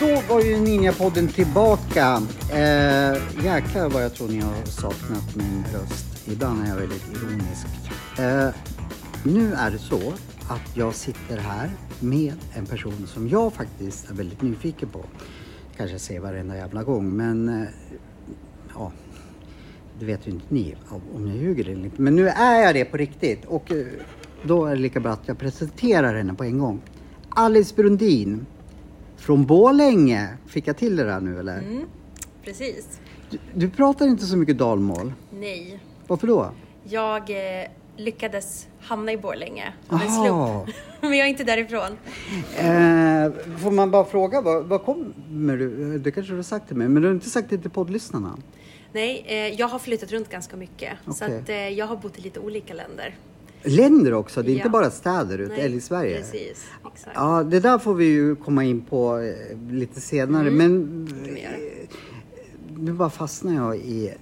Då var ju Ninjapodden tillbaka. Eh, jäklar vad jag tror ni har saknat min röst. Ibland är jag väldigt ironisk. Eh, nu är det så att jag sitter här med en person som jag faktiskt är väldigt nyfiken på. Kanske jag säger varenda jävla gång, men eh, ja, det vet ju inte ni om jag ljuger eller inte. Men nu är jag det på riktigt och eh, då är det lika bra att jag presenterar henne på en gång. Alice Brundin från Borlänge. Fick jag till det där nu eller? Mm, precis. Du, du pratar inte så mycket dalmål. Nej. Varför då? Jag eh, lyckades hamna i Borlänge av en slump. Men jag är inte därifrån. Eh, får man bara fråga, var, var kommer du? Det kanske du har sagt till mig, men du har inte sagt det till poddlyssnarna? Nej, eh, jag har flyttat runt ganska mycket. Så Okej. att, eh, jag har bott i lite olika länder. Länder också, det är inte Ja. bara städer Nej, eller i Sverige. Precis, exakt. Ja, det där får vi ju komma in på eh, lite senare, men Mm. göra. eh, nu bara fastnar jag i...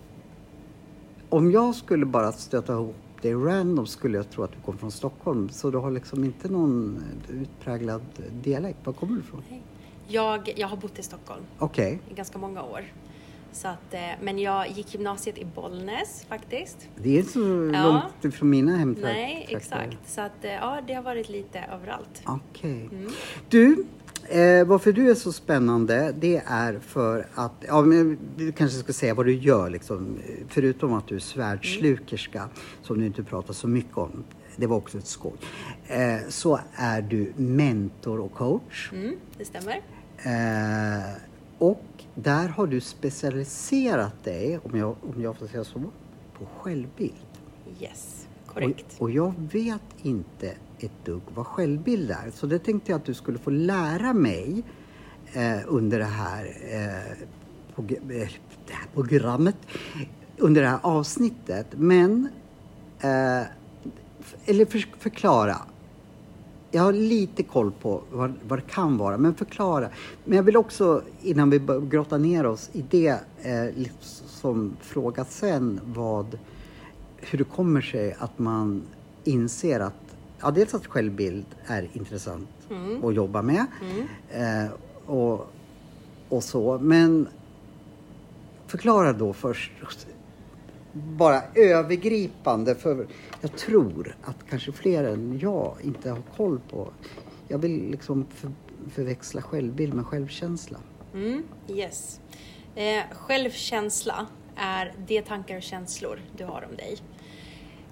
Om jag skulle bara stöta ihop dig random skulle jag tro att du kom från Stockholm, så du har liksom inte någon utpräglad dialekt. Var kommer du ifrån? Jag, jag har bott i Stockholm Okej, i ganska många år. Så att, eh, men jag gick gymnasiet i Bollnäs faktiskt. det är inte så Ja. långt ifrån mina hemtrakter. Nej, exakt. Så att, eh, ja, det har varit lite överallt. Okej. Mm. Du, eh, varför du är så spännande det är för att, ja men du kanske ska säga vad du gör liksom. Förutom att du är svärdslukerska, som du inte pratar så mycket om. Det var också ett skoj. Eh, så är du mentor och coach. Mm, det stämmer. Eh, och där har du specialiserat dig, om jag, om jag får säga så, på självbild. Yes, korrekt. Och, och jag vet inte ett dugg vad självbild är. Så det tänkte jag att du skulle få lära mig eh, under det här, eh, eh, det här programmet, under det här avsnittet. Men, eh, eller för, förklara. Jag har lite koll på vad, vad det kan vara, men förklara. Men jag vill också, innan vi grottar ner oss i det, eh, liksom fråga sen vad, hur det kommer sig att man inser att, ja dels att självbild är intressant att jobba med eh, och, och så, men förklara då först bara övergripande för jag tror att kanske fler än jag inte har koll på. Jag vill liksom för, förväxla självbild med självkänsla. Mm, yes. Eh, självkänsla är de tankar och känslor du har om dig.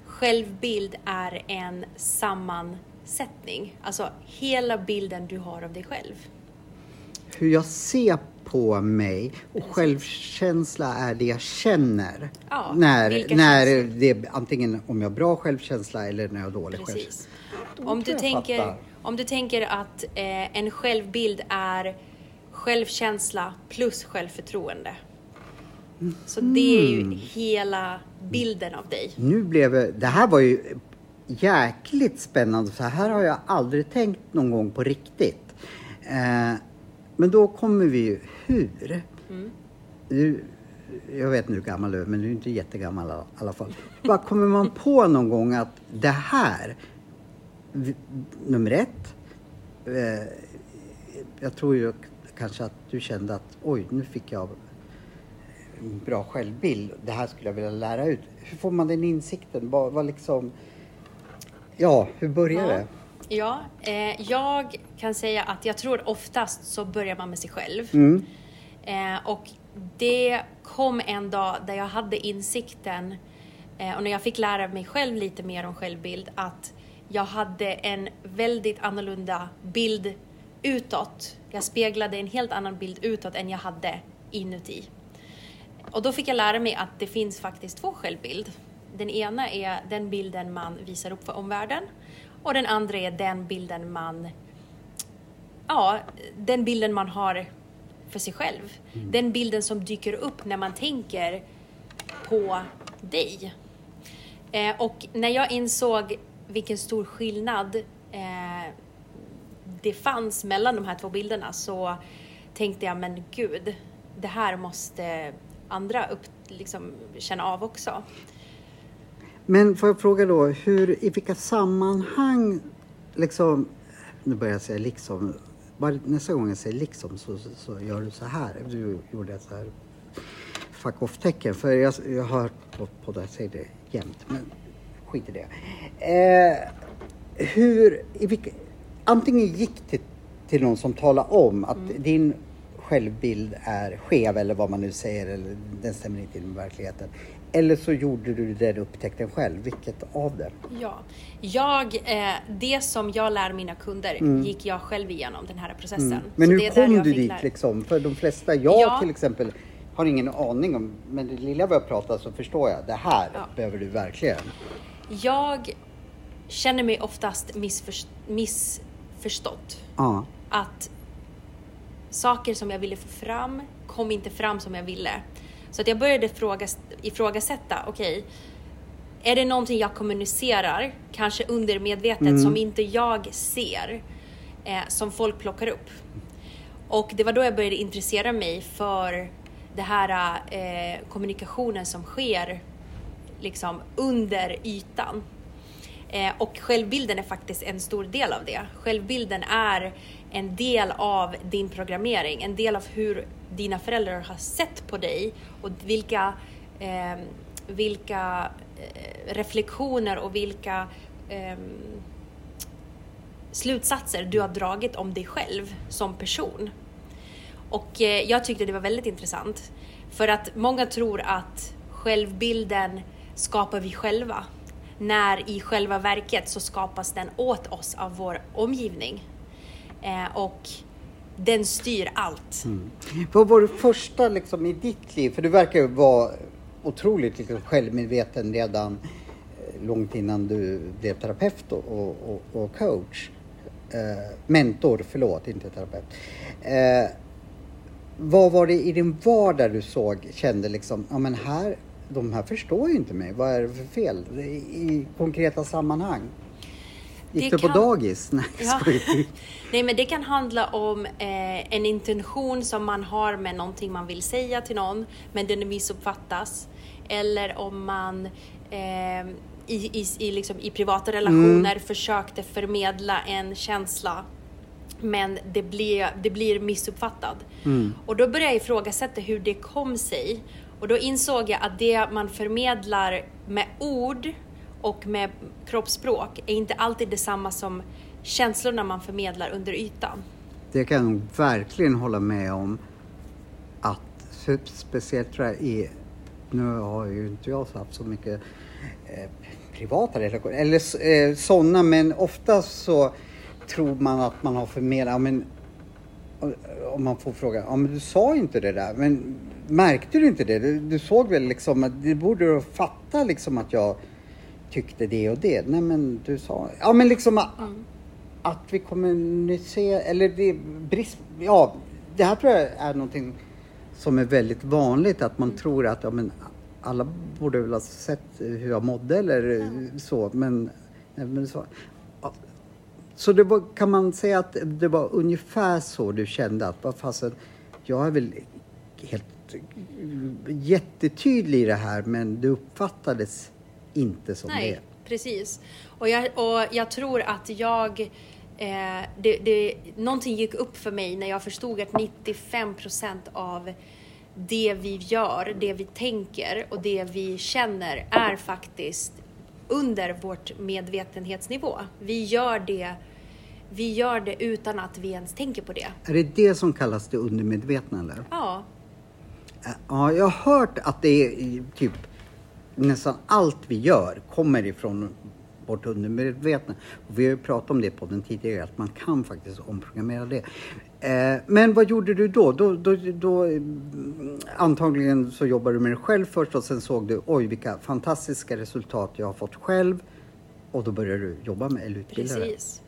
Självbild är en sammansättning, alltså hela bilden du har av dig själv. Hur jag ser på mig och självkänsla är det jag känner. Ja, när när känslor? det är antingen om jag har bra självkänsla eller när jag har dålig självkänsla. Precis. Då Om du, tänker, fattar. om du tänker att eh, en självbild är självkänsla plus självförtroende. Så det är Mm. ju hela bilden av dig. Nu blev det, här var ju jäkligt spännande. Så här har jag aldrig tänkt någon gång på riktigt. Eh, men då kommer vi ju, hur? Du, jag vet inte hur gammal du är, men du är inte jättegammal i alla fall. Vad kommer man på någon gång att det här, v- nummer ett, eh, jag tror ju kanske att du kände att oj, nu fick jag en bra självbild. Det här skulle jag vilja lära ut. Hur får man den insikten? Vad, vad liksom... Ja, hur börjar det? Ja, eh, jag kan säga att jag tror oftast så börjar man med sig själv. Mm. Eh, och det kom en dag där jag hade insikten eh, och när jag fick lära mig själv lite mer om självbild att jag hade en väldigt annorlunda bild utåt. Jag speglade en helt annan bild utåt än jag hade inuti. Och då fick jag lära mig att det finns faktiskt två självbild. Den ena är den bilden man visar upp för omvärlden och den andra är den bilden man ja, den bilden man har för sig själv. Den bilden som dyker upp när man tänker på dig. Eh, och när jag insåg vilken stor skillnad eh, det fanns mellan de här två bilderna så tänkte jag, men gud, det här måste andra upp, liksom, känna av också. Men får jag fråga då, hur, i vilka sammanhang, liksom, nu börjar jag säga liksom, bara nästa gång jag säger liksom så, så, så gör du så här. Du gjorde ett så här fuck off-tecken, för jag, jag har hört på poddar säger det jämt, men skit i det. Eh, hur, i vilka, antingen gick till, till någon som talade om att mm. din självbild är skev eller vad man nu säger, eller den stämmer inte in med verkligheten. Eller så gjorde du den upptäckten själv. Vilket av det? Ja, jag, eh, det som jag lär mina kunder mm. gick jag själv igenom den här processen. Mm. Men hur kom du dit liksom? För de flesta, jag ja. till exempel, har ingen aning om, men det lilla vi har pratat så förstår jag, det här ja. behöver du verkligen. Jag känner mig oftast missförst missförstått. Ja. Att saker som jag ville få fram kom inte fram som jag ville. Så att jag började fråga, ifrågasätta, okej, okay, är det någonting jag kommunicerar, kanske undermedvetet, mm. som inte jag ser, eh, som folk plockar upp? Och det var då jag började intressera mig för det här eh, kommunikationen som sker liksom under ytan. Eh, och självbilden är faktiskt en stor del av det. Självbilden är en del av din programmering, en del av hur dina föräldrar har sett på dig och vilka, eh, vilka eh, reflektioner och vilka eh, slutsatser du har dragit om dig själv som person. Och eh, jag tyckte det var väldigt intressant för att många tror att självbilden skapar vi själva när i själva verket så skapas den åt oss av vår omgivning. Eh, och den styr allt. Mm. Vad var det första liksom, i ditt liv? För du verkar ju vara otroligt liksom, självmedveten redan eh, långt innan du blev terapeut och, och, och coach. Eh, mentor, förlåt, inte terapeut. Eh, vad var det i din vardag du såg, kände liksom, ja men här, de här förstår ju inte mig. Vad är det för fel? I, i konkreta sammanhang. Gick det du på kan... dagis? Nej, ja. Nej, men det kan handla om eh, en intention som man har med någonting man vill säga till någon, men den missuppfattas. Eller om man eh, i, i, i, liksom, i privata relationer mm. försökte förmedla en känsla men det blir, det blir missuppfattad. Mm. Och då började jag ifrågasätta hur det kom sig. Och då insåg jag att det man förmedlar med ord och med kroppsspråk är inte alltid detsamma som känslorna man förmedlar under ytan. Det kan jag verkligen hålla med om. Att speciellt i, nu har ju inte jag haft så mycket eh, privata relationer, eller eh, sådana, men oftast så tror man att man har förmedlat, men om man får fråga, ja men du sa inte det där, men märkte du inte det? Du, du såg väl liksom att det borde du fatta liksom att jag tyckte det och det. Nej men du sa, ja men liksom mm. att vi kommunicerar, eller det brist, ja det här tror jag är någonting som är väldigt vanligt att man mm. tror att ja, men alla borde väl ha sett hur jag mådde eller mm. så men, men så, så det var, kan man säga att det var ungefär så du kände att vad fasen, jag är väl helt jättetydlig i det här men det uppfattades inte som Nej, det. precis. Och jag, och jag tror att jag eh, det, det, någonting gick upp för mig när jag förstod att 95 procent av det vi gör, det vi tänker och det vi känner är faktiskt under vårt medvetenhetsnivå. Vi gör det vi gör det utan att vi ens tänker på det. Är det det som kallas det undermedvetna eller? Ja. Ja, jag har hört att det är typ nästan allt vi gör kommer ifrån vårt undermedvetna. Och vi har ju pratat om det på den tidigare, att man kan faktiskt omprogrammera det. Eh, men vad gjorde du då? Då, då, då? Eh, antagligen så jobbade du med dig själv först och sen såg du, oj vilka fantastiska resultat jag har fått själv. Och då började du jobba med eller utbilda dig. Precis.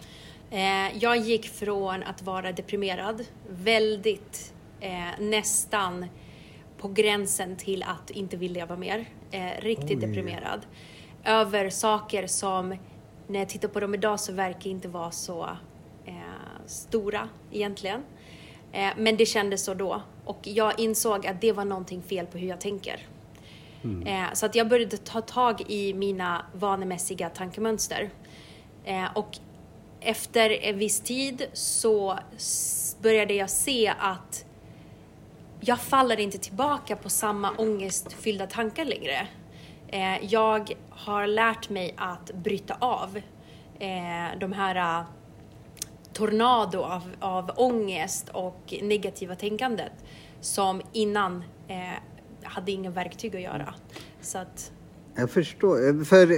Eh, jag gick från att vara deprimerad, väldigt eh, nästan på gränsen till att inte vilja leva mer. Eh, riktigt Oj. deprimerad. Över saker som, när jag tittar på dem idag, så verkar inte vara så, eh, stora egentligen. Eh, men det kändes så då. Och jag insåg att det var någonting fel på hur jag tänker. Mm. Eh, så att jag började ta tag i mina vanemässiga tankemönster. Eh, och efter en viss tid så började jag se att jag faller inte tillbaka på samma ångestfyllda tankar längre. Eh, jag har lärt mig att bryta av eh, de här eh, tornado av, av ångest och negativa tänkandet som innan eh, hade inga verktyg att göra. Så att, jag förstår. För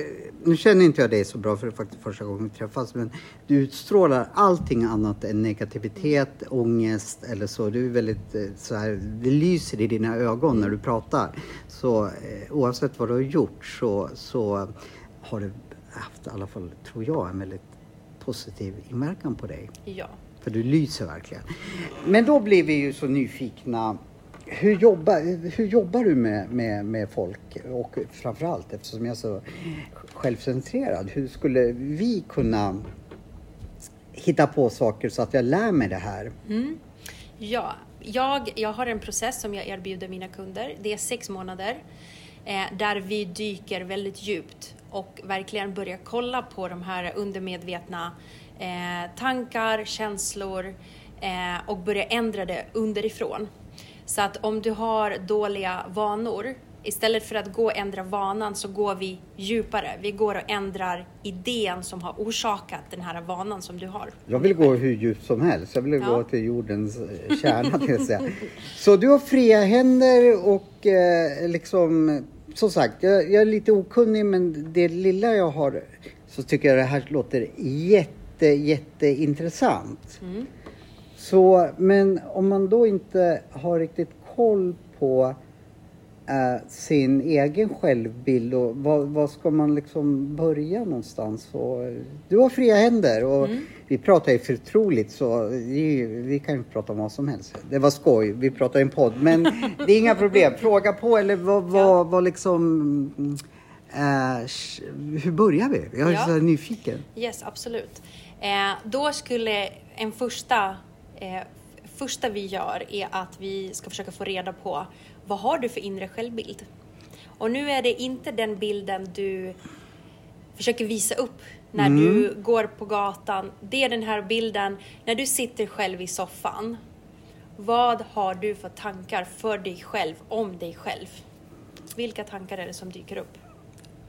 nu känner inte jag dig så bra för det är faktiskt första gången vi träffas. Men du utstrålar allting annat än negativitet, ångest eller så. Du är väldigt eh, så här, det lyser i dina ögon när du pratar. Så eh, oavsett vad du har gjort så, så har du haft i alla fall, tror jag, en väldigt positiv inverkan på dig. Ja. För du lyser verkligen. Men då blir vi ju så nyfikna hur jobbar, hur jobbar du med, med, med folk? Och framförallt eftersom jag är så självcentrerad, hur skulle vi kunna hitta på saker så att jag lär mig det här? Mm. Ja, jag, jag har en process som jag erbjuder mina kunder. Det är sex månader eh, där vi dyker väldigt djupt och verkligen börjar kolla på de här undermedvetna eh, tankar, känslor eh, och börjar ändra det underifrån. Så att om du har dåliga vanor, istället för att gå och ändra vanan så går vi djupare. Vi går och ändrar idén som har orsakat den här vanan som du har. Jag vill gå hur djupt som helst. Jag vill ja. gå till jordens eh, kärna till säga. Så du har fria händer och eh, liksom som sagt, jag, jag, är lite okunnig men det lilla jag har så tycker jag det här låter jätte, jätteintressant. Mm. Så, men om man då inte har riktigt koll på äh, sin egen självbild och vad, vad, ska man liksom börja någonstans? Och, du har fria händer och mm. vi pratar ju förtroligt så vi, vi kan ju prata om vad som helst. Det var skoj, vi pratar i en podd men det är inga problem. Fråga på eller vad, vad, vad liksom äh, hur börjar vi? Jag är ja. så nyfiken. Yes, absolut. Eh, då skulle en första eh, första vi gör är att vi ska försöka få reda på vad har du för inre självbild? Och nu är det inte den bilden du försöker visa upp när mm. du går på gatan. Det är den här bilden när du sitter själv i soffan. Vad har du för tankar för dig själv, om dig själv? Vilka tankar är det som dyker upp?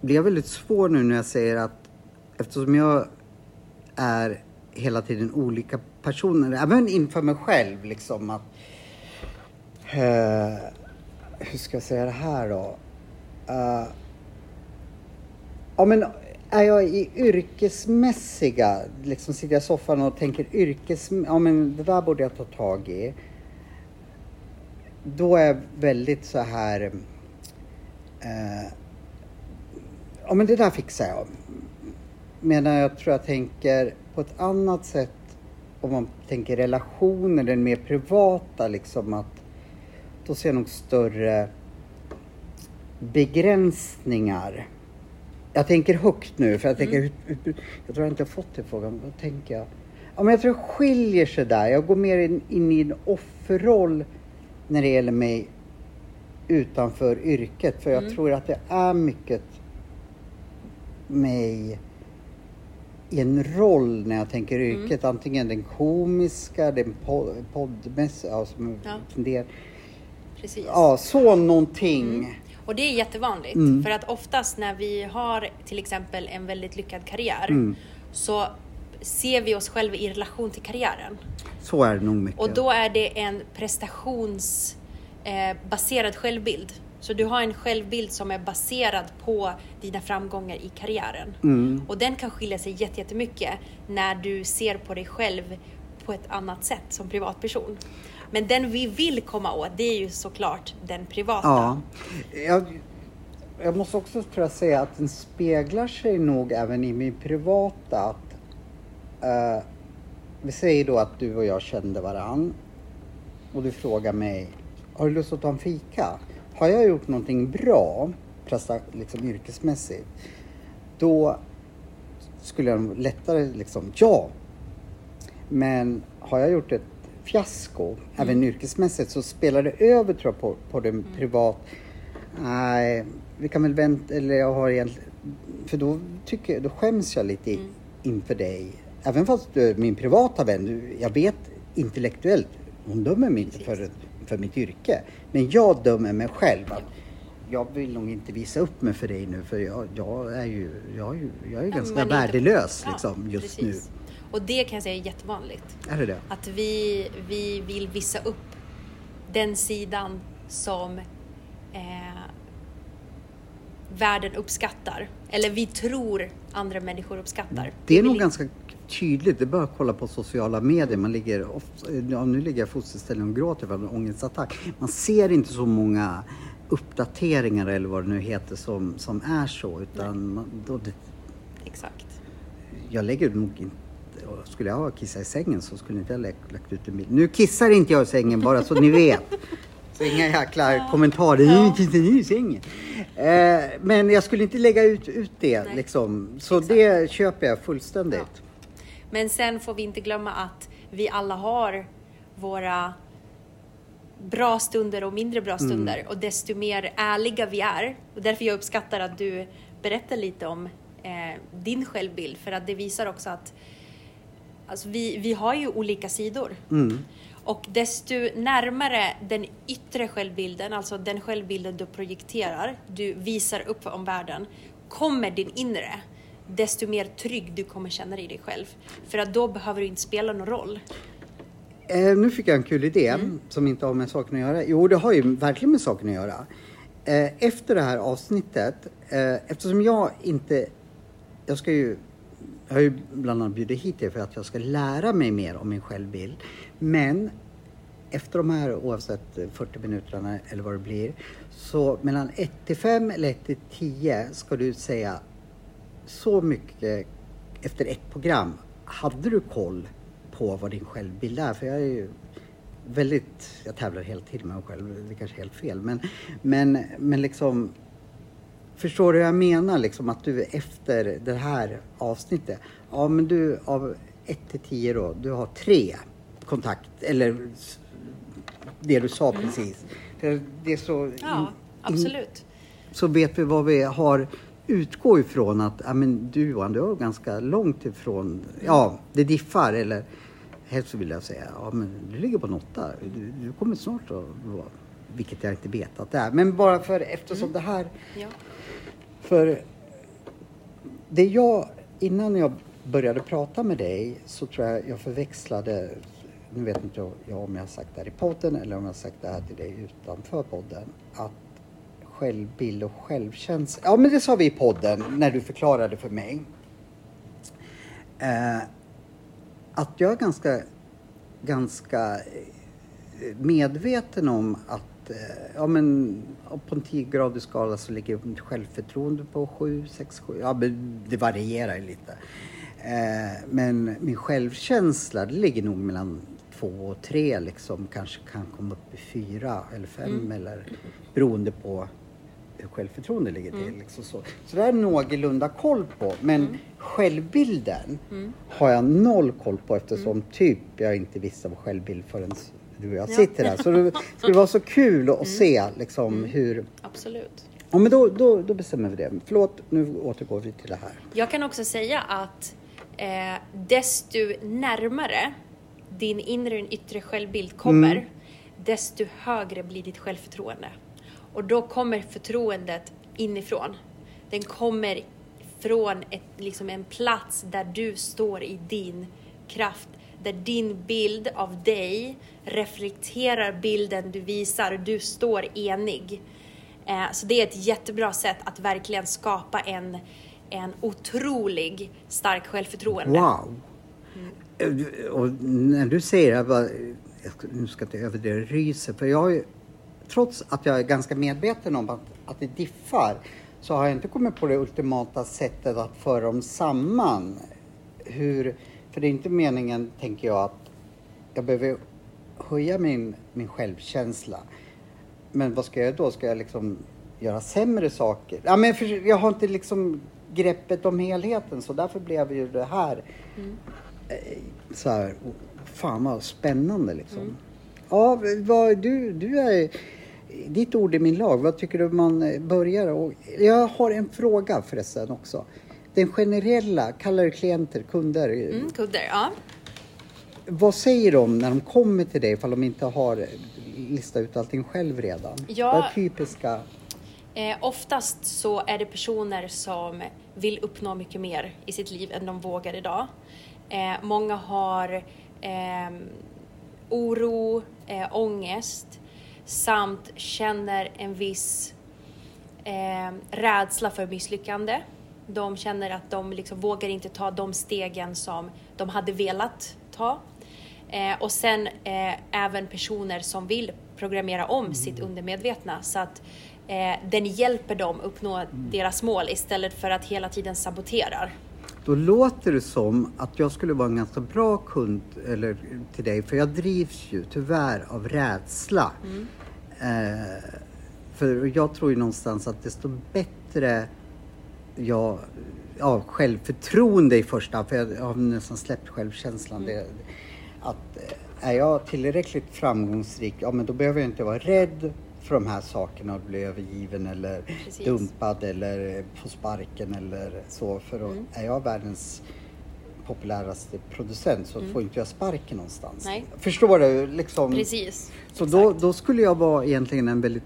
Det blir väldigt svårt nu när jag säger att eftersom jag är hela tiden olika personer, även inför mig själv liksom att uh, hur ska jag säga det här då? Uh, ja men är jag i yrkesmässiga, liksom sitter jag i soffan och tänker yrkes, ja men det där borde jag ta tag i. Då är jag väldigt så här, uh, ja men det där fixar jag. Medan jag tror jag tänker på ett annat sätt om man tänker relationer, den mer privata liksom att då ser jag nog större begränsningar. Jag tänker högt nu för jag tänker, mm. jag tror jag inte har fått den frågan, vad tänker jag? Ja, men jag tror det skiljer sig där. Jag går mer in, in i en offerroll när det gäller mig utanför yrket. För jag mm. tror att det är mycket mig en roll när jag tänker mm. yrket. Mm. Antingen den komiska, den poddmässiga, alltså, ja. Precis. Ja, så någonting. Mm. Och det är jättevanligt. Mm. För att oftast när vi har till exempel en väldigt lyckad karriär mm. så ser vi oss själva i relation till karriären. Så är det nog mycket. Och då är det en prestationsbaserad eh, självbild. Så du har en självbild som är baserad på dina framgångar i karriären. Mm. Och den kan skilja sig jättemycket när du ser på dig själv på ett annat sätt som privatperson. Men den vi vill komma åt, det är ju såklart den privata. Ja. Jag, jag måste också tror jag, säga att den speglar sig nog även i min privata. Att, uh, vi säger då att du och jag kände varann och du frågar mig, har du lust att ta en fika? Har jag gjort någonting bra, liksom yrkesmässigt, då skulle jag lättare liksom, ja. Men har jag gjort ett fiasko, även yrkesmässigt, så spelar det över tror jag på, på den privat... Nej, vi kan väl vänta, eller jag har egentligen... För då, tycker, jag- då skäms jag lite i, inför dig. Även fast du är min privata vän, du, jag vet intellektuellt, hon dömer mig inte för, för mitt yrke. Men jag dömer mig själv. Att jag vill nog inte visa upp mig för dig nu för jag, jag är ju, jag är ju, jag är ju ganska man inte- värdelös Ja, liksom, just precis. Och det kan jag säga är jättevanligt. nu. Är det det? Att vi, vi vill visa upp den sidan som eh, världen uppskattar. Eller vi tror andra människor uppskattar. Det är nog ganska tydligt. Det är bara att kolla på sociala medier. Man ligger ja, nu ligger jag i fosterställning och gråter för en ångestattack. Man ser inte så många uppdateringar eller vad det nu heter som, som är så. Utan man, då det, Exakt. jag lägger nog inte... Skulle jag ha kissat i sängen så skulle inte jag lagt, lagt ut en bild. Nu kissar inte jag i sängen bara så ni vet. Så inga jäkla kommentarer. Ja. Ni i sängen? Eh, men jag skulle inte lägga ut, ut det Nej. liksom. Så det köper jag fullständigt. Ja. Men sen får vi inte glömma att vi alla har våra bra stunder och mindre bra stunder. Och desto mer ärliga vi är, och därför jag uppskattar att du berättar lite om eh, din självbild, för att det visar också att alltså, vi, vi har ju olika sidor. Och desto närmare den yttre självbilden, alltså den självbilden du projekterar, du visar upp om världen, kommer din inre, desto mer trygg du kommer känna dig i dig själv. För att då behöver du inte spela någon roll. Eh, nu fick jag en kul idé Mm. som inte har med saken att göra. Jo, det har ju verkligen med saken att göra. Eh, efter det här avsnittet, eh, eftersom jag inte... Jag ska ju... Jag har ju bland annat bjudit hit er för att jag ska lära mig mer om min självbild. Men efter de här, oavsett eh, 40 minuterna eller vad det blir, så mellan 1 till 5 eller 1 till 10 ska du säga så mycket efter ett program. Hade du koll på vad din självbild är? För jag är ju väldigt, jag tävlar hela tiden med mig själv, det är kanske är helt fel. Men, men, men liksom, förstår du vad jag menar? Liksom att du efter det här avsnittet, ja men du av 1 till 10 då, du har tre kontakt, eller det du sa precis. Det, det är så... Ja, in- absolut. så vet vi vad vi har utgå ifrån att ja, men du Johan, du är ganska långt ifrån, ja det diffar eller helst så vill jag säga, ja men du ligger på en åtta, du, du kommer snart att vara, vilket jag inte vet att det är, men bara för eftersom det här, Ja. för det jag, innan jag började prata med dig så tror jag jag förväxlade, nu vet inte jag om jag har sagt det här i podden eller om jag har sagt det här till dig utanför podden, att självbild och självkänsla, ja men det sa vi i podden när du förklarade för mig. Eh, att jag är ganska, ganska eh, medveten om att eh, ja, men, på en 10-gradig skala så ligger mitt självförtroende på 7, 6, 7. Ja, men det varierar ju lite. Eh, men min självkänsla det ligger nog mellan 2 och 3 liksom. Kanske kan komma upp i 4 eller 5 eller beroende på självförtroende ligger till. Liksom så. så det är någorlunda koll på. Men självbilden har jag noll koll på eftersom typ jag inte visste vad självbild förrän du och jag sitter här. Så det skulle vara så kul att se liksom hur... Absolut. Ja men då, då, då bestämmer vi det. Förlåt, nu återgår vi till det här. Jag kan också säga att eh, desto närmare din inre och yttre självbild kommer, Mm. desto högre blir ditt självförtroende. Och då kommer förtroendet inifrån. Den kommer från ett, liksom en plats där du står i din kraft. Där din bild av dig reflekterar bilden du visar. Du står enig. Eh, Så det är ett jättebra sätt att verkligen skapa en, en otrolig stark självförtroende. Wow! Mm. Och när du säger det, jag bara, jag nu ska jag inte överdriva, ryser. För jag har ju, trots att jag är ganska medveten om att, att det diffar, så har jag inte kommit på det ultimata sättet att föra dem samman. Hur, för det är inte meningen, tänker jag, att jag behöver höja min, min självkänsla. Men vad ska jag då? Ska jag liksom göra sämre saker? Ja, men för, jag har inte liksom greppet om helheten så därför blev ju det här. Eh, så här, fan vad spännande liksom. Ja, vad, du, du är, ditt ord är min lag. Vad tycker du man börjar? Och jag har en fråga förresten också. Den generella, kallar klienter, kunder. Mm, kunder, ja. Vad säger de när de kommer till dig ifall de inte har listat ut allting själv redan? Ja. Vad är typiska? Eh, oftast så är det personer som vill uppnå mycket mer i sitt liv än de vågar idag. Eh, många har eh, oro, eh, ångest samt känner en viss eh, rädsla för misslyckande. De känner att de liksom vågar inte ta de stegen som de hade velat ta. Eh, och sen eh, även personer som vill programmera om sitt undermedvetna så att eh, den hjälper dem uppnå deras mål istället för att hela tiden saboterar. Då låter det som att jag skulle vara en ganska bra kund eller, till dig för jag drivs ju tyvärr av rädsla. Eh, för jag tror ju någonstans att desto bättre jag, ja, självförtroende i första hand, för jag har nästan släppt självkänslan. Det, att eh, är jag tillräckligt framgångsrik, ja men då behöver jag inte vara rädd för de här sakerna och bli övergiven eller Precis. dumpad eller få sparken eller så. För då är jag världens populäraste producent så får inte jag sparken någonstans. Nej. Förstår du? Liksom, Precis. så då, då skulle jag vara egentligen en väldigt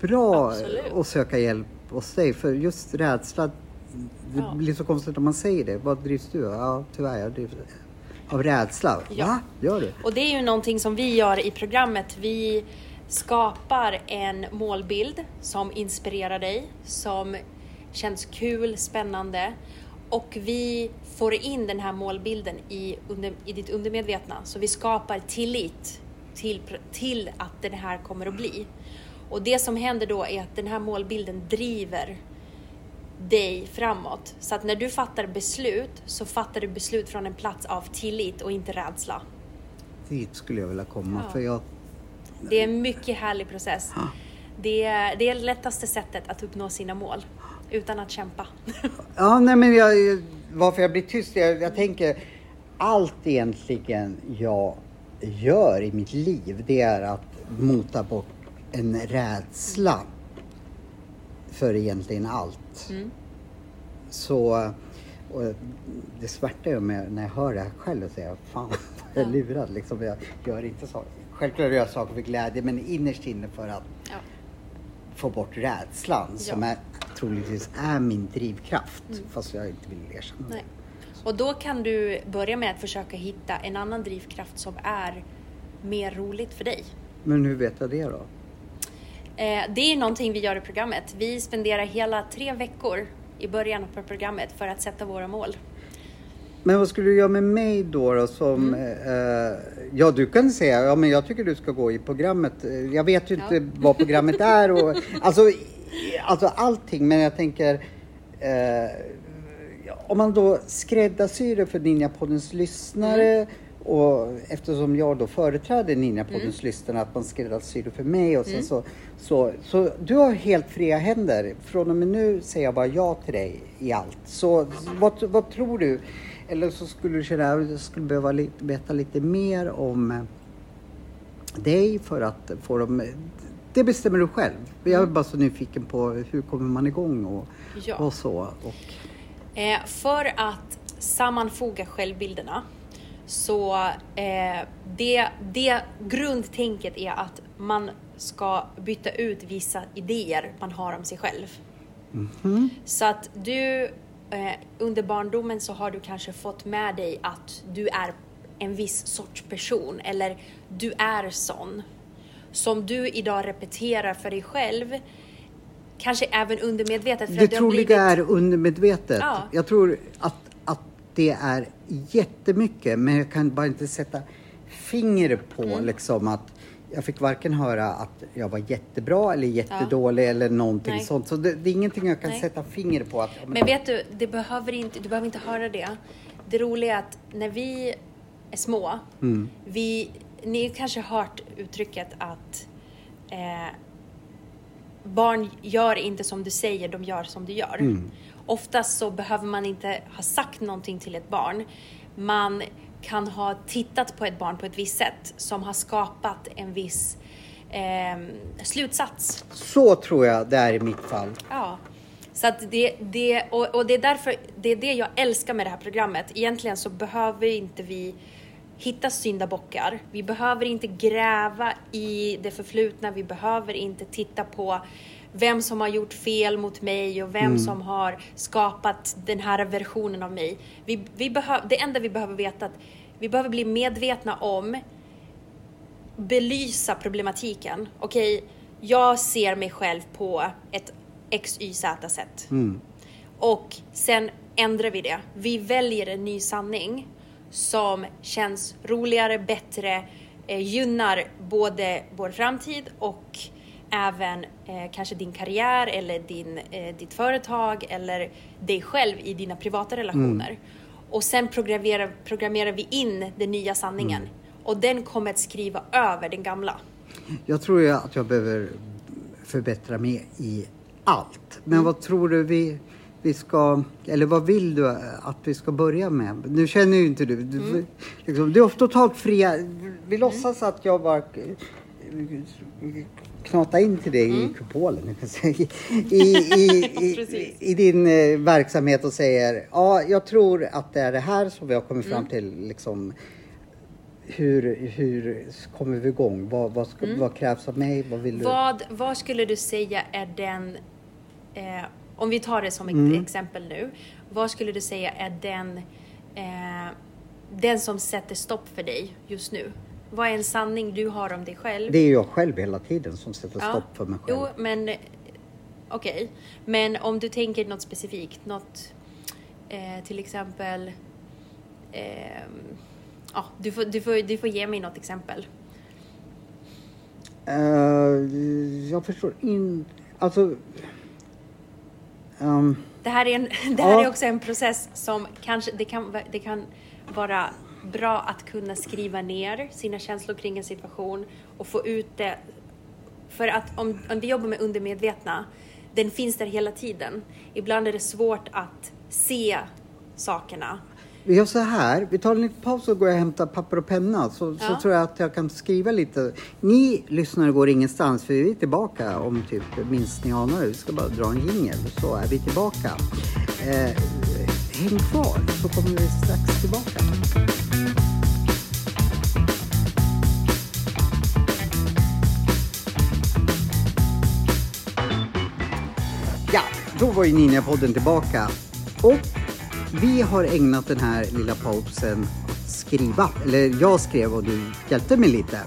bra Absolut. att söka hjälp hos dig. För just rädsla, det Ja. blir så konstigt om man säger det. Vad drivs du av? Ja, tyvärr, jag drivs av rädsla. Ja. Va? Gör du? Och det är ju någonting som vi gör i programmet. Vi skapar en målbild som inspirerar dig, som känns kul, spännande och vi får in den här målbilden i, under, i ditt undermedvetna. Så vi skapar tillit till, till att den här kommer att bli. Och det som händer då är att den här målbilden driver dig framåt. Så att när du fattar beslut så fattar du beslut från en plats av tillit och inte rädsla. Dit skulle jag vilja komma. Ja. För jag, Det är en mycket härlig process. Det är, det är det lättaste sättet att uppnå sina mål utan att kämpa. ja, nej, men jag, varför jag blir tyst? Jag, jag tänker allt egentligen jag gör i mitt liv det är att mota bort en rädsla för egentligen allt. Mm. Så det smärtar ju mig när jag hör det här själv och säger fan jag är lurad. Liksom, jag gör inte så. Självklart gör jag saker för glädje men innerst inne för att Ja. Få bort rädslan som Ja. är, troligtvis är min drivkraft. Fast jag inte vill erkänna det. Och då kan du börja med att försöka hitta en annan drivkraft som är mer roligt för dig. Men hur vet jag det då? Eh, det är någonting vi gör i programmet. Vi spenderar hela tre veckor i början på programmet för att sätta våra mål. Men vad skulle du göra med mig då? då som, Mm. eh, ja, du kan säga ja, men jag tycker du ska gå i programmet. Eh, Jag vet ju inte Ja. vad programmet är och alltså, alltså allting. Men jag tänker eh, om man då skräddarsyr det för Ninjapoddens lyssnare Mm. och eftersom jag då företräder Ninjapoddens Mm. lyssnare att man skräddarsyr det för mig och sen så, så, så du har helt fria händer. Från och med nu säger jag bara ja till dig i allt. Så vad, vad tror du? Eller så skulle du känna att jag skulle behöva lite, veta lite mer om eh, dig för att få dem... Det bestämmer du själv. Jag är bara så nyfiken på hur kommer man igång och, Ja. och så. Och, Eh, för att sammanfoga självbilderna så eh, det, det grundtänket är att man ska byta ut vissa idéer man har om sig själv. Så att du eh, under barndomen så har du kanske fått med dig att du är en viss sorts person eller du är sån. Som du idag repeterar för dig själv, kanske även undermedvetet. För det har troliga blivit- är undermedvetet. Ja. Jag tror att, att det är jättemycket men jag kan bara inte sätta fingret på Mm. liksom att jag fick varken höra att jag var jättebra eller jättedålig eller någonting Nej. sånt. Så det, det är ingenting jag kan Nej. sätta fingret på. Att, ja, Men vet du, det behöver inte, du behöver inte höra det. Det roliga är att när vi är små, Mm. vi, ni har kanske hört uttrycket att eh, barn gör inte som du säger, de gör som du gör. Mm. Oftast så behöver man inte ha sagt någonting till ett barn. Man kan ha tittat på ett barn på ett visst sätt som har skapat en viss eh, slutsats. Så tror jag det är i mitt fall. Ja. Så att det, det, och, och det är därför, det är det jag älskar med det här programmet. Egentligen så behöver inte vi hitta syndabockar. Vi behöver inte gräva i det förflutna. Vi behöver inte titta på vem som har gjort fel mot mig och vem mm. som har skapat den här versionen av mig. Vi, vi behöv, det enda vi behöver veta är att vi behöver bli medvetna om, belysa problematiken. Okej, okay, jag ser mig själv på ett X, Y, Z sätt. Mm. Och sen ändrar vi det. Vi väljer en ny sanning som känns roligare, bättre, eh, gynnar både vår framtid och även eh, kanske din karriär eller din, eh, ditt företag eller dig själv i dina privata relationer. Mm. Och sen programmerar, programmerar vi in den nya sanningen mm. och den kommer att skriva över den gamla. Jag tror att jag behöver förbättra mig i allt. Men mm. vad tror du vi, vi ska, eller vad vill du att vi ska börja med? Nu känner ju inte du, du, mm. liksom, du är totalt fria. Vi låtsas att jag bara knata in till dig mm. i kupolen, i, i, i, i, din eh, verksamhet och säger ja, jag tror att det är det här som vi har kommit fram mm. till. Liksom, hur, hur kommer vi igång? Vad, vad, ska, mm. vad krävs av mig? Vad, vill du? Vad, vad skulle du säga är den, eh, om vi tar det som ett mm. exempel nu, vad skulle du säga är den, eh, den som sätter stopp för dig just nu? Vad är en sanning du har om dig själv? Det är jag själv hela tiden som sätter ja. stopp för mig själv. Jo, men okej. Okay. Men om du tänker något specifikt, något eh, till exempel eh, ja, du, får, du, får, du får ge mig något exempel. Uh, jag förstår inte. Alltså... Um, det här, är, en, det här ja. är också en process som kanske, det kan, det kan vara bra att kunna skriva ner sina känslor kring en situation och få ut det. För att om, om vi jobbar med undermedvetna, den finns där hela tiden. Ibland är det svårt att se sakerna. Vi gör så här, vi tar en liten paus och går och hämtar papper och penna så, ja. så tror jag att jag kan skriva lite. Ni lyssnare går ingenstans för vi är tillbaka om typ minst ni anar. Vi ska bara dra en jingel så är vi tillbaka. Eh, häng kvar så kommer vi strax tillbaka. Ja, då var ju Ninja-podden tillbaka. Och vi har ägnat den här lilla pausen att skriva. Eller jag skrev och du hjälpte mig lite.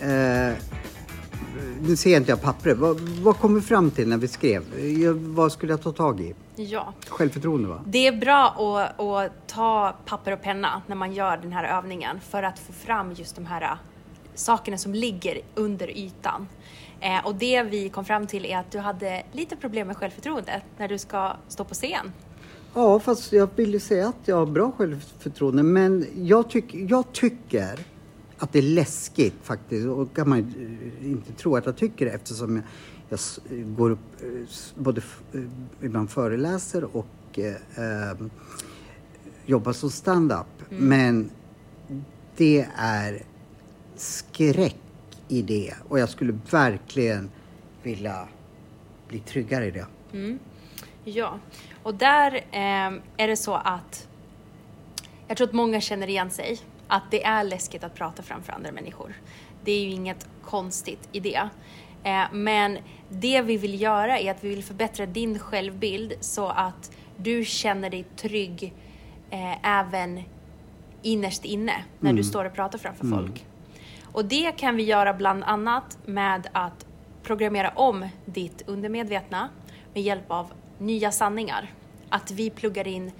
Eh, nu ser inte jag pappret. Vad, vad kom vi fram till när vi skrev? Vad skulle jag ta tag i? Ja. Självförtroende va? Det är bra att, att ta papper och penna när man gör den här övningen för att få fram just de här sakerna som ligger under ytan. Eh, och det vi kom fram till är att du hade lite problem med självförtroende när du ska stå på scen. Ja, fast jag vill ju säga att jag har bra självförtroende. Men jag, tyck, jag tycker att det är läskigt faktiskt. Och kan man inte tro att jag tycker det eftersom jag, jag går upp, eh, både eh, ibland föreläser och eh, jobbar som stand-up. Mm. Men det är skräck i det och jag skulle verkligen vilja bli tryggare i det. Mm. Ja, och där eh, är det så att jag tror att många känner igen sig. Att det är läskigt att prata framför andra människor. Det är ju inget konstigt i det. Eh, men det vi vill göra är att vi vill förbättra din självbild så att du känner dig trygg eh, även innerst inne när mm. du står och pratar framför mm. folk. Och det kan vi göra bland annat med att programmera om ditt undermedvetna med hjälp av nya sanningar. Att vi pluggar in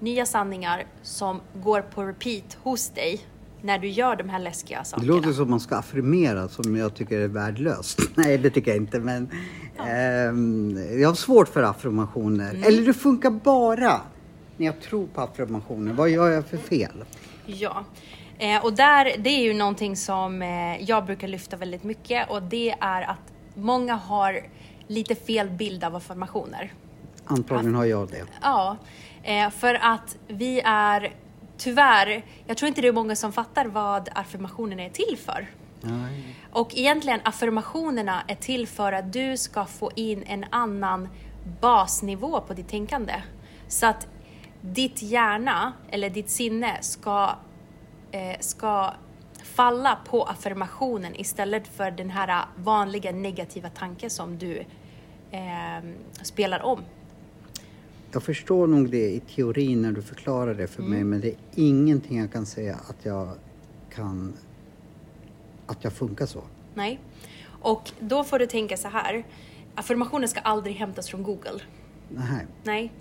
nya sanningar som går på repeat hos dig när du gör de här läskiga sakerna. Det låter som man ska affirmera som jag tycker är värdelöst. Nej, det tycker jag inte. Men ja. eh, jag har svårt för affirmationer. Mm. Eller det funkar bara när jag tror på affirmationer. Vad gör jag för fel? Ja, eh, och där, det är ju någonting som eh, jag brukar lyfta väldigt mycket och det är att många har lite fel bild av affirmationer. Antagligen har jag det. Ja, eh, för att vi är tyvärr, jag tror inte det är många som fattar vad affirmationen är till för. Nej. Och egentligen affirmationerna är till för att du ska få in en annan basnivå på ditt tänkande. Så att ditt hjärna, eller ditt sinne, ska, eh, ska falla på affirmationen istället för den här vanliga negativa tanken som du eh, spelar om. Jag förstår nog det i teorin när du förklarar det för mig men det är ingenting jag kan säga att jag kan att jag funkar så. Nej. Och då får du tänka så här. Affirmationer ska aldrig hämtas från Google. Nej. Nej.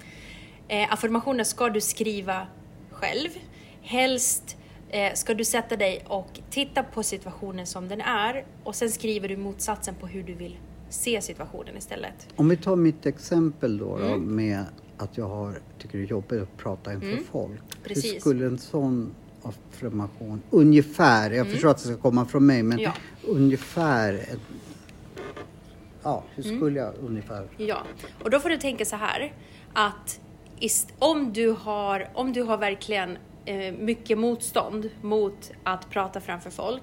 Eh, affirmationer ska du skriva själv. Helst eh, ska du sätta dig och titta på situationen som den är och sen skriver du motsatsen på hur du vill se situationen istället. Om vi tar mitt exempel då, då Mm. med att jag har, tycker det är jobbigt att prata inför folk. Hur Precis. skulle en sån affirmation, ungefär, jag förstår att det ska komma från mig, men Mm. Ja. ungefär, ja, hur Mm. skulle jag ungefär? Ja, och då får du tänka så här att om du har, om du har verkligen eh, mycket motstånd mot att prata framför folk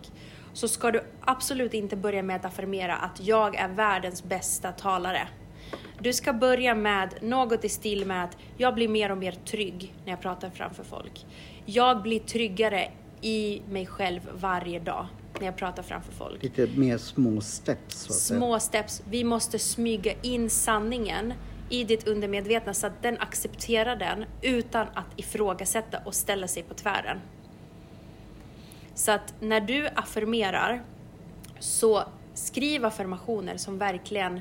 så ska du absolut inte börja med att affirmera att jag är världens bästa talare. Du ska börja med något i stil med att jag blir mer och mer trygg när jag pratar framför folk. Jag blir tryggare i mig själv varje dag när jag pratar framför folk Lite mer små steps små steps. Vi måste smyga in sanningen i ditt undermedvetna så att den accepterar den utan att ifrågasätta och ställa sig på tvären. Så att när du affirmerar så skriv affirmationer som verkligen,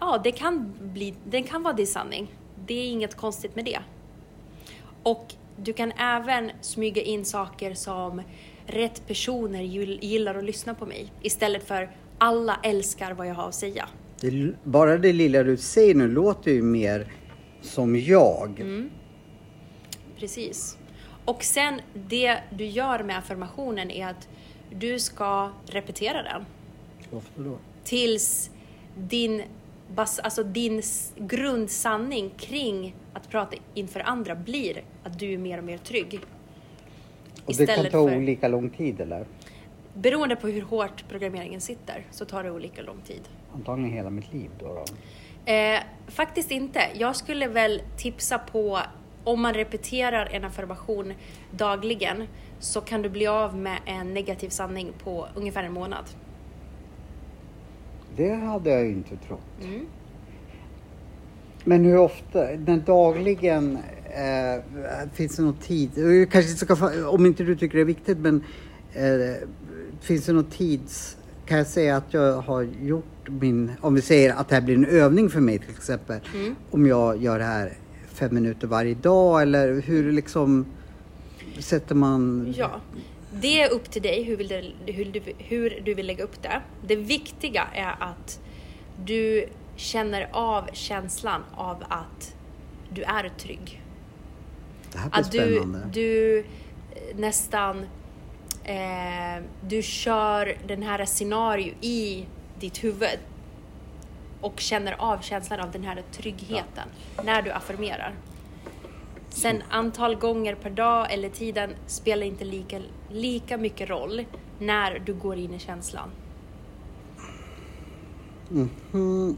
ja det kan bli, den kan vara din sanning. Det är inget konstigt med det. Och du kan även smyga in saker som rätt personer gill- gillar att lyssna på mig istället för alla älskar vad jag har att säga. Det, bara det lilla du säger nu låter ju mer som jag. Mm. Precis. Och sen det du gör med affirmationen är att du ska repetera den Varför då? tills din, bas, alltså din grundsanning kring att prata inför andra blir att du är mer och mer trygg. Och det kan ta för- olika lång tid eller? Beroende på hur hårt programmeringen sitter så tar det olika lång tid. Antagligen hela mitt liv då. då. Eh, faktiskt inte. Jag skulle väl tipsa på om man repeterar en affirmation dagligen så kan du bli av med en negativ sanning på ungefär en månad. Det hade jag inte trott. Mm. Men hur ofta, när dagligen, eh, finns det någon tid? Kanske inte ska, om inte du tycker det är viktigt, men eh, finns det någon tids... Kan jag säga att jag har gjort min, om vi säger att det här blir en övning för mig till exempel, Mm. om jag gör det här fem minuter varje dag eller hur liksom sätter man... Ja, det är upp till dig hur, vill du, hur, du, hur du vill lägga upp det. Det viktiga är att du känner av känslan av att du är trygg. Det här blir Att du, spännande. du eh, nästan eh, du kör den här scenario i ditt huvud och känner av känslan av den här tryggheten när du affirmerar. Sen antal gånger per dag eller tiden spelar inte lika, lika mycket roll när du går in i känslan. Mhm.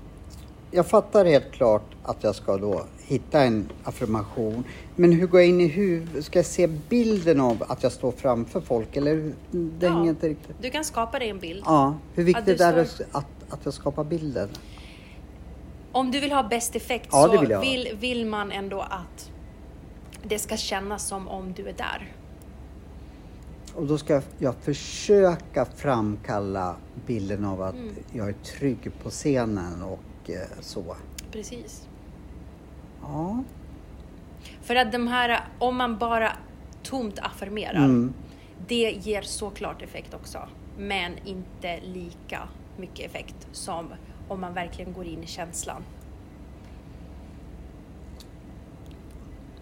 Jag fattar helt klart att jag ska då hitta en affirmation. Men hur går jag in i huvudet? Ska jag se bilden av att jag står framför folk? Eller det Ja. inte riktigt... Du kan skapa dig en bild. Ja, hur viktigt är det står- att, att jag skapar bilden? Om du vill ha bäst effekt Ja, så vill vill, vill man ändå att det ska kännas som om du är där. Och då ska jag försöka framkalla bilden av att Mm. jag är trygg på scenen och eh, så. Precis. Ja. För att de här, om man bara tomt affirmerar, Mm. det ger såklart effekt också. Men inte lika mycket effekt som om man verkligen går in i känslan.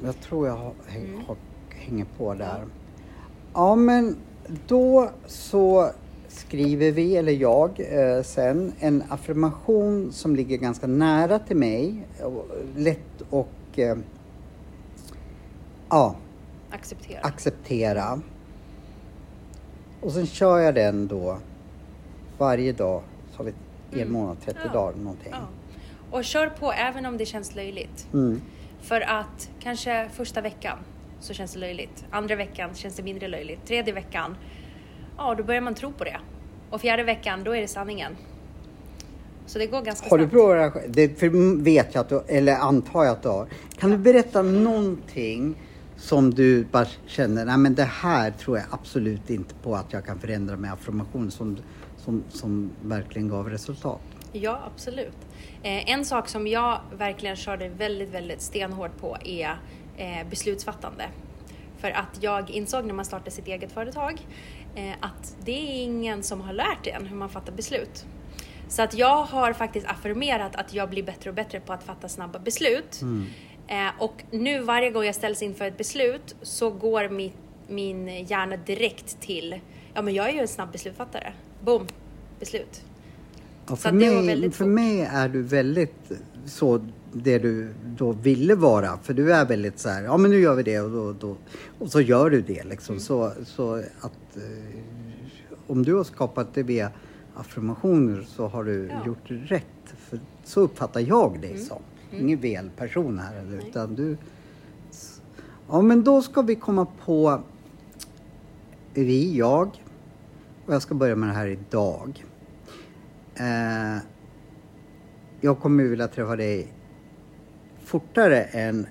Jag tror jag Mm. hänger på där. Ja, men då så skriver vi, eller jag, eh, sen en affirmation som ligger ganska nära till mig. Och, lätt och... Eh, ja, Acceptera. acceptera. Och sen kör jag den då varje dag, så har vi en Mm. månad, 30 Ja. dagar någonting. Ja. Och kör på även om det känns löjligt. Mm. För att kanske första veckan så känns det löjligt. Andra veckan känns det mindre löjligt. Tredje veckan, ja då börjar man tro på det. Och fjärde veckan, då är det sanningen. Så det går ganska Har du snabbt. provat det för vet jag att du, eller antar jag att du har. Kan du berätta någonting som du bara känner, nej men det här tror jag absolut inte på att jag kan förändra med affirmation som, som, som verkligen gav resultat? Ja, absolut. Eh, en sak som jag verkligen körde väldigt, väldigt stenhårt på är beslutsfattande. För att jag insåg när man startade sitt eget företag eh, att det är ingen som har lärt en hur man fattar beslut. Så att jag har faktiskt affirmerat att jag blir bättre och bättre på att fatta snabba beslut. Eh, och nu varje gång jag ställs inför ett beslut så går mitt, min hjärna direkt till, ja men jag är ju en snabb beslutsfattare. Boom, beslut. Ja, Så för, mig, för mig är du väldigt så det du då ville vara. För du är väldigt så här, ja men nu gör vi det och, då, då, och så gör du det liksom. Mm. Så, så att eh, om du har skapat det via affirmationer så har du Ja. gjort rätt. För så uppfattar jag dig Mm. som. Ingen fel person här eller, utan du... Ja men då ska vi komma på vi, jag och jag ska börja med det här idag. Eh, jag kommer vilja träffa dig fortare än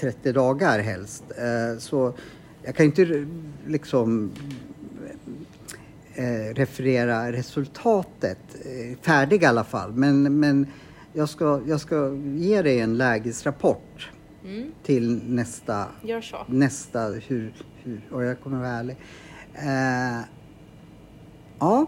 30 dagar helst. Eh, så jag kan inte liksom eh, referera resultatet eh, färdig i alla fall. Men, men jag, ska, jag ska ge dig en lägesrapport Mm, till nästa nästa, hur, hur, och jag kommer vara ärlig. Ja,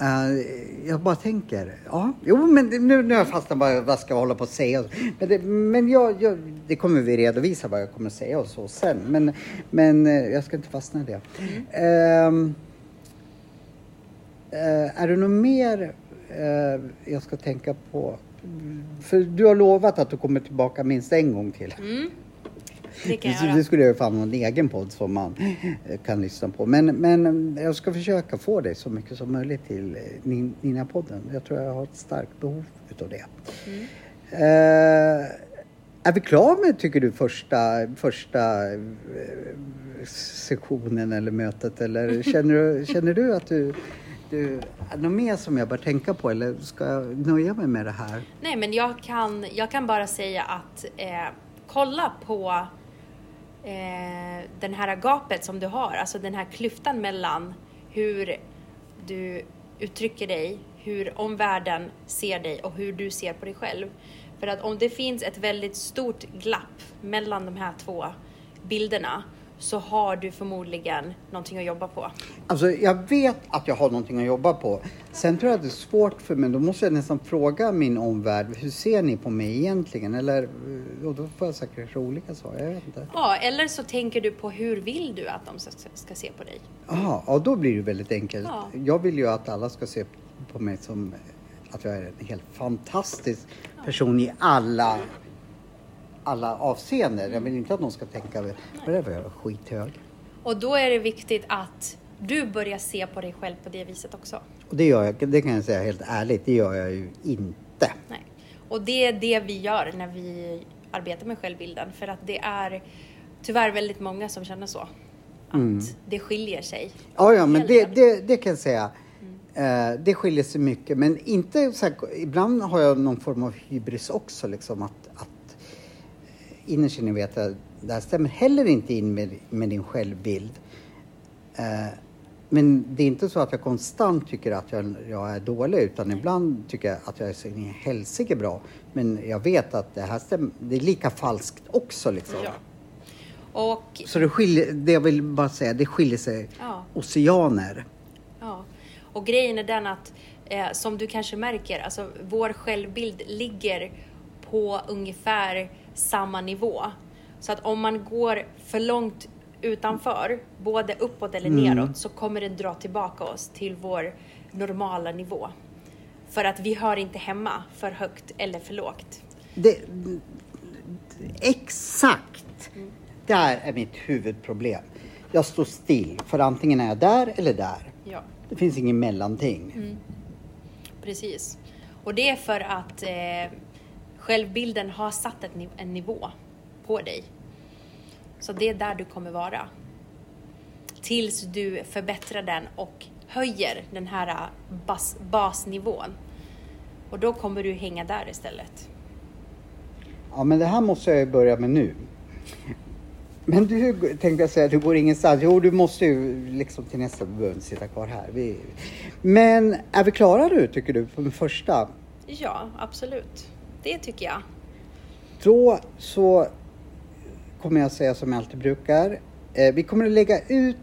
eh, jag bara tänker, ja, jo men nu, nu har jag fastnat bara, vad ska jag hålla på att säga? Men, det, men jag, jag, det kommer vi redovisa vad jag kommer säga och så sen. Men, men eh, jag ska inte fastna i det. Ehm, eh, är det något mer jag ska tänka på? För du har lovat att du kommer tillbaka minst en gång till. Mm, det kan jag Det, skulle jag ju fan ha en egen podd som man eh, kan lyssna på. Men, men jag ska försöka få dig så mycket som möjligt till eh, Nin- Nina-podden. Jag tror jag har ett starkt behov utav det. Mm. Eh, är vi klara med, tycker du, första, första sektionen eller mötet? Eller känner du, känner du att du, du... Något mer som jag bör tänka på eller ska jag nöja mig med det här? Nej, men jag kan, jag kan bara säga att eh, kolla på eh, den här gapet som du har, alltså den här klyftan mellan hur du uttrycker dig, hur omvärlden ser dig och hur du ser på dig själv. För att om det finns ett väldigt stort glapp mellan de här två bilderna så har du förmodligen någonting att jobba på. Alltså jag vet att jag har någonting att jobba på. Sen tror jag att det är svårt för mig. Då måste jag nästan fråga min omvärld. Hur ser ni på mig egentligen? Eller, eh, och då får jag säkert olika svar. Jag vet inte. Ja, eller så tänker du på hur vill du att de ska, ska se på dig? Aha, ja, då blir det väldigt enkelt. Ja. Jag vill ju att alla ska se på mig som att jag är en helt fantastisk person i alla, alla avseenden. Jag vill inte att någon ska tänka, är det för jävla skithög? Och då är det viktigt att du börjar se på dig själv på det viset också. Och det gör jag, det kan jag säga helt ärligt, det gör jag ju inte. Nej. Och det är det vi gör när vi arbetar med självbilden. För att det är tyvärr väldigt många som känner så. Att Mm. det skiljer sig. Ja, ja, men det, det, det kan jag säga. Eh, det skiljer sig mycket, men inte så här, ibland har jag någon form av hybris också, liksom att, att innerst inne vet jag, det här stämmer heller inte in med, med din självbild. Eh, men det är inte så att jag konstant tycker att jag, jag är dålig, utan ibland tycker jag att jag är så in helsike bra. Men jag vet att det här stämmer, det är lika falskt också liksom. Ja. Och Så det skiljer, det jag vill bara säga, det skiljer sig Ja. oceaner. Ja, och grejen är den att eh, som du kanske märker, alltså vår självbild ligger på ungefär samma nivå. Så att om man går för långt utanför, både uppåt eller neråt, så kommer det dra tillbaka oss till vår normala nivå. För att vi hör inte hemma för högt eller för lågt. Det, exakt! där är mitt huvudproblem. Jag står still, för antingen är jag där eller där. Ja, Det finns ingen mellanting. precis. Och det är för att eh, självbilden har satt ett, niv- en nivå på dig. Så det är där du kommer vara. Tills du förbättrar den och höjer den här eh, bas, basnivån. Och då kommer du hänga där istället. Ja, men det här måste jag ju börja med nu. Men du tänkte jag säga, du går ingenstans. Jo, du måste ju liksom till nästa, inte sitta kvar här. Vi... Men är vi klara nu, tycker du, på den första? Ja, absolut. Det tycker jag. Då så kommer jag säga som jag alltid brukar. Eh, vi kommer att lägga ut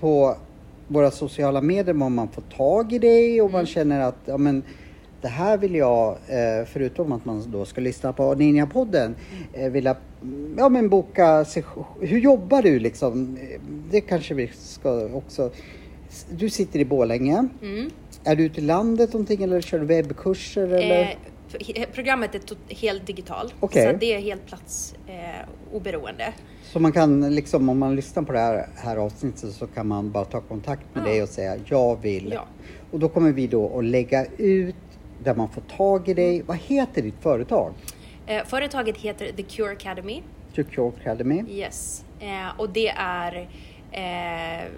på våra sociala medier om man får tag i dig och man känner att ja, men, det här vill jag, eh, förutom att man då ska lyssna på Ninja-podden, eh, vilja ja, men boka. Hur jobbar du liksom? Det kanske vi ska också... Du sitter i Borlänge. Mm. Är du ute i landet någonting eller kör du webbkurser? Eller? Eh, programmet är helt digitalt, Okej. så det är helt plats eh. Så man kan liksom, om man lyssnar på det här, här avsnittet så kan man bara ta kontakt med Ja. dig och säga jag vill. Ja. Och då kommer vi då att lägga ut där man får tag i dig. Vad heter ditt företag? Eh, företaget heter The Cure Academy. To Cure Academy. Yes. Eh, och det är eh,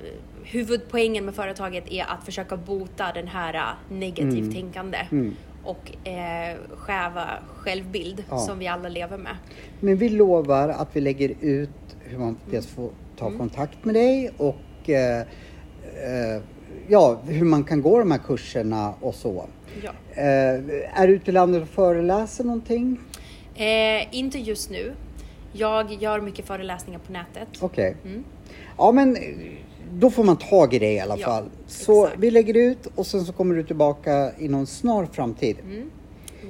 huvudpoängen med företaget är att försöka bota den här eh, negativt tänkande Mm. Och eh, skäva självbild Ja. som vi alla lever med. Men vi lovar att vi lägger ut hur man dels får ta Mm. kontakt med dig och eh, eh, ja, hur man kan gå de här kurserna och så. Ja. Eh, är du ute i landet och föreläser någonting? Eh, inte just nu. Jag gör mycket föreläsningar på nätet. Okej. Mm. Ja men då får man tag i det i alla Ja, fall. Så exakt. vi lägger ut och sen så kommer du tillbaka i någon snar framtid. Mm.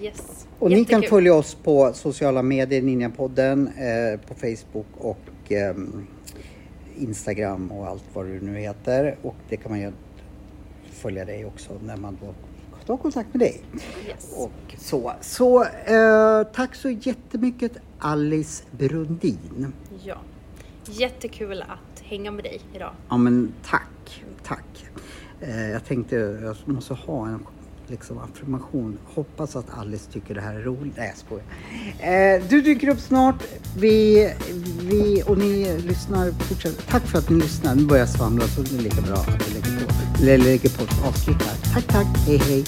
Yes. Och ni kan Jättekul. följa oss på sociala medier, Ninjapodden, eh, på Facebook och ehm, Instagram och allt vad du nu heter. Och det kan man ju följa dig också när man då tar kontakt med dig. Yes. Och så så eh, tack så jättemycket Alice Brundin. Ja. Jättekul att hänga med dig idag. Ja men tack, tack. Eh, jag tänkte jag måste ha en liksom, affirmation. Hoppas att Alice tycker det här är roligt. Nej jag skojar. Eh, du dyker upp snart. Vi, vi och ni lyssnar. Fortsätt. Tack för att ni lyssnar. Nu börjar jag svamla så det är lika bra att vi lägger på, eller lägger på ett avslut här. Tack, tack. Hej, hej.